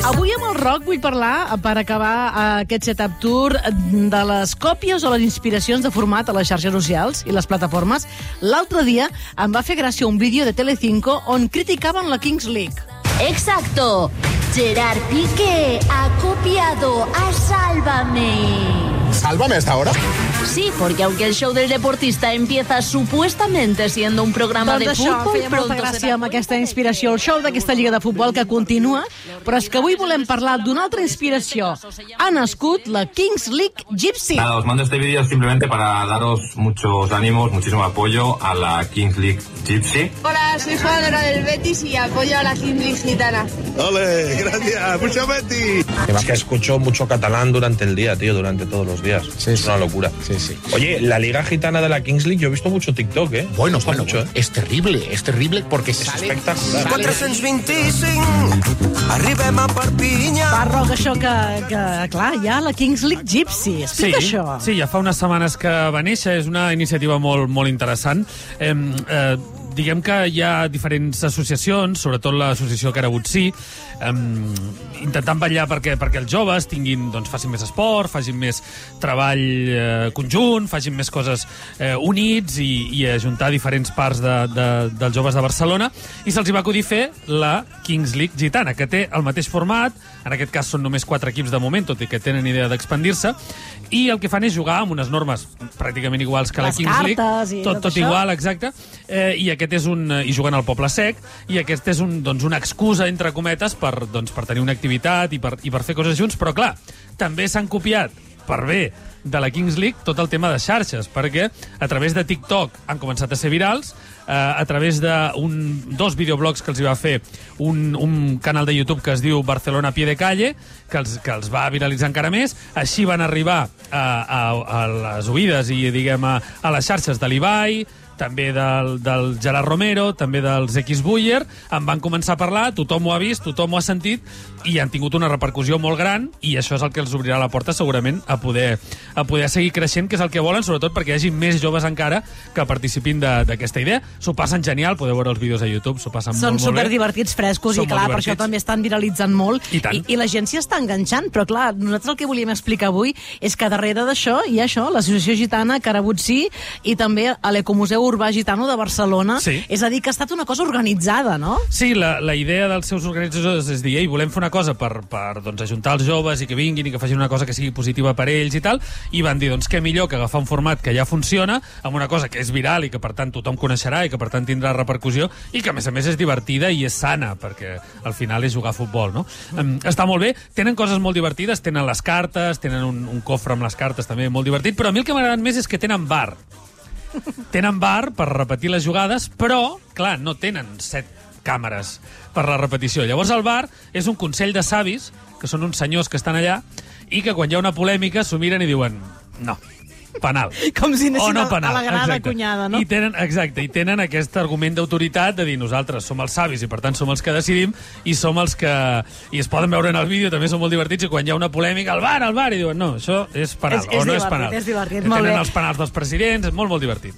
Avui amb el rock vull parlar, per acabar eh, aquest setup tour, de les còpies o les inspiracions de format a les xarxes socials i les plataformes. L'altre dia em va fer gràcia un vídeo de Telecinco on criticaven la Kings League. Exacto. Gerard Piqué ha copiado a Sálvame. Sálvame hasta ahora. Sí, porque aunque el show del deportista empieza supuestamente siendo un programa Doncs de això, fútbol, feia molta pronto gràcia amb aquesta inspiració, el show d'aquesta lliga de futbol que continua, però és que avui volem parlar d'una altra inspiració. Ha nascut la Kings League Gypsy. Nada, os mando este vídeo simplemente para daros muchos ánimos, muchísimo apoyo a la Kings League Gypsy. Hola, soy jugadora del Betis y apoyo a la King League Gitana. Ole, gracias, mucho Betty. Es que escucho mucho catalán durante el día, tío, durante todos los días. es una locura. Sí, sí. Oye, la liga gitana de la Kings League, yo he visto mucho TikTok, ¿eh? Bueno, bueno, mucho, bueno, ¿eh? és terrible, és terrible perquè Es sale... espectacular. 425, arribem a Perpinyà. Va, Roc, això que, que, clar, hi ha la Kings League Gypsy. Explica això. sí, ja fa unes setmanes que va néixer, és una iniciativa molt, molt interessant. Eh, eh, diguem que hi ha diferents associacions, sobretot l'associació Carabutsí, eh, intentant vetllar perquè, perquè els joves tinguin, doncs, facin més esport, facin més treball eh, conjunt, facin més coses eh, units i, i ajuntar diferents parts de, de, dels joves de Barcelona, i se'ls va acudir fer la Kings League Gitana, que té el mateix format, en aquest cas són només quatre equips de moment, tot i que tenen idea d'expandir-se, i el que fan és jugar amb unes normes pràcticament iguals que Les la Kings League. tot, tot tot això. igual, exacte. Eh, I aquest és un... eh, I juguen al Poble Sec, i aquest és un, doncs, una excusa, entre cometes, per, doncs, per tenir una activitat i per, i per fer coses junts, però clar, també s'han copiat per bé de la Kings League tot el tema de xarxes, perquè a través de TikTok han començat a ser virals, eh, a través de un, dos videoblogs que els hi va fer un, un canal de YouTube que es diu Barcelona Pie de Calle, que els, que els va viralitzar encara més, així van arribar a, a, a les oïdes i, diguem, a, a les xarxes de l'Ibai, també del, del Gerard Romero, també dels X Buller, en van començar a parlar, tothom ho ha vist, tothom ho ha sentit, i han tingut una repercussió molt gran, i això és el que els obrirà la porta segurament a poder, a poder seguir creixent, que és el que volen, sobretot perquè hi hagi més joves encara que participin de- d'aquesta idea. S'ho passen genial, podeu veure els vídeos a YouTube, s'ho passen Són molt, molt bé. superdivertits, frescos, Són i clar, per això també estan viralitzant molt. I tant. I, I la gent s'hi està enganxant, però clar, nosaltres el que volíem explicar avui és que darrere d'això hi ha això, l'Associació Gitana Carabutsí i també a l'Ecomuseu Urbà Gitano de Barcelona. Sí. És a dir, que ha estat una cosa organitzada, no? Sí, la, la idea dels seus organitzadors és dir, ei, volem fer una cosa per, per doncs, ajuntar els joves i que vinguin i que facin una cosa que sigui positiva per ells i tal, i van dir, doncs, què millor que agafar un format que ja funciona, amb una cosa que és viral i que, per tant, tothom coneixerà i que, per tant, tindrà repercussió i que, a més a més, és divertida i és sana, perquè al final és jugar a futbol, no? Um, està molt bé, tenen coses molt divertides, tenen les cartes, tenen un, un cofre amb les cartes també molt divertit, però a mi el que m'ha agradat més és que tenen bar tenen bar per repetir les jugades, però, clar, no tenen set càmeres per la repetició. Llavors el bar és un consell de savis, que són uns senyors que estan allà, i que quan hi ha una polèmica s'ho miren i diuen no, penal. Com si anessin o no a- a penal. la grada exacte. cunyada, no? I tenen, exacte, i tenen aquest argument d'autoritat de dir nosaltres som els savis i per tant som els que decidim i som els que... I es poden veure en el vídeo, també són molt divertits, i quan hi ha una polèmica, al bar, al bar, i diuen no, això és penal, És- és o no és penal. és divertit, tenen molt bé. els penals dels presidents, és molt, molt divertit.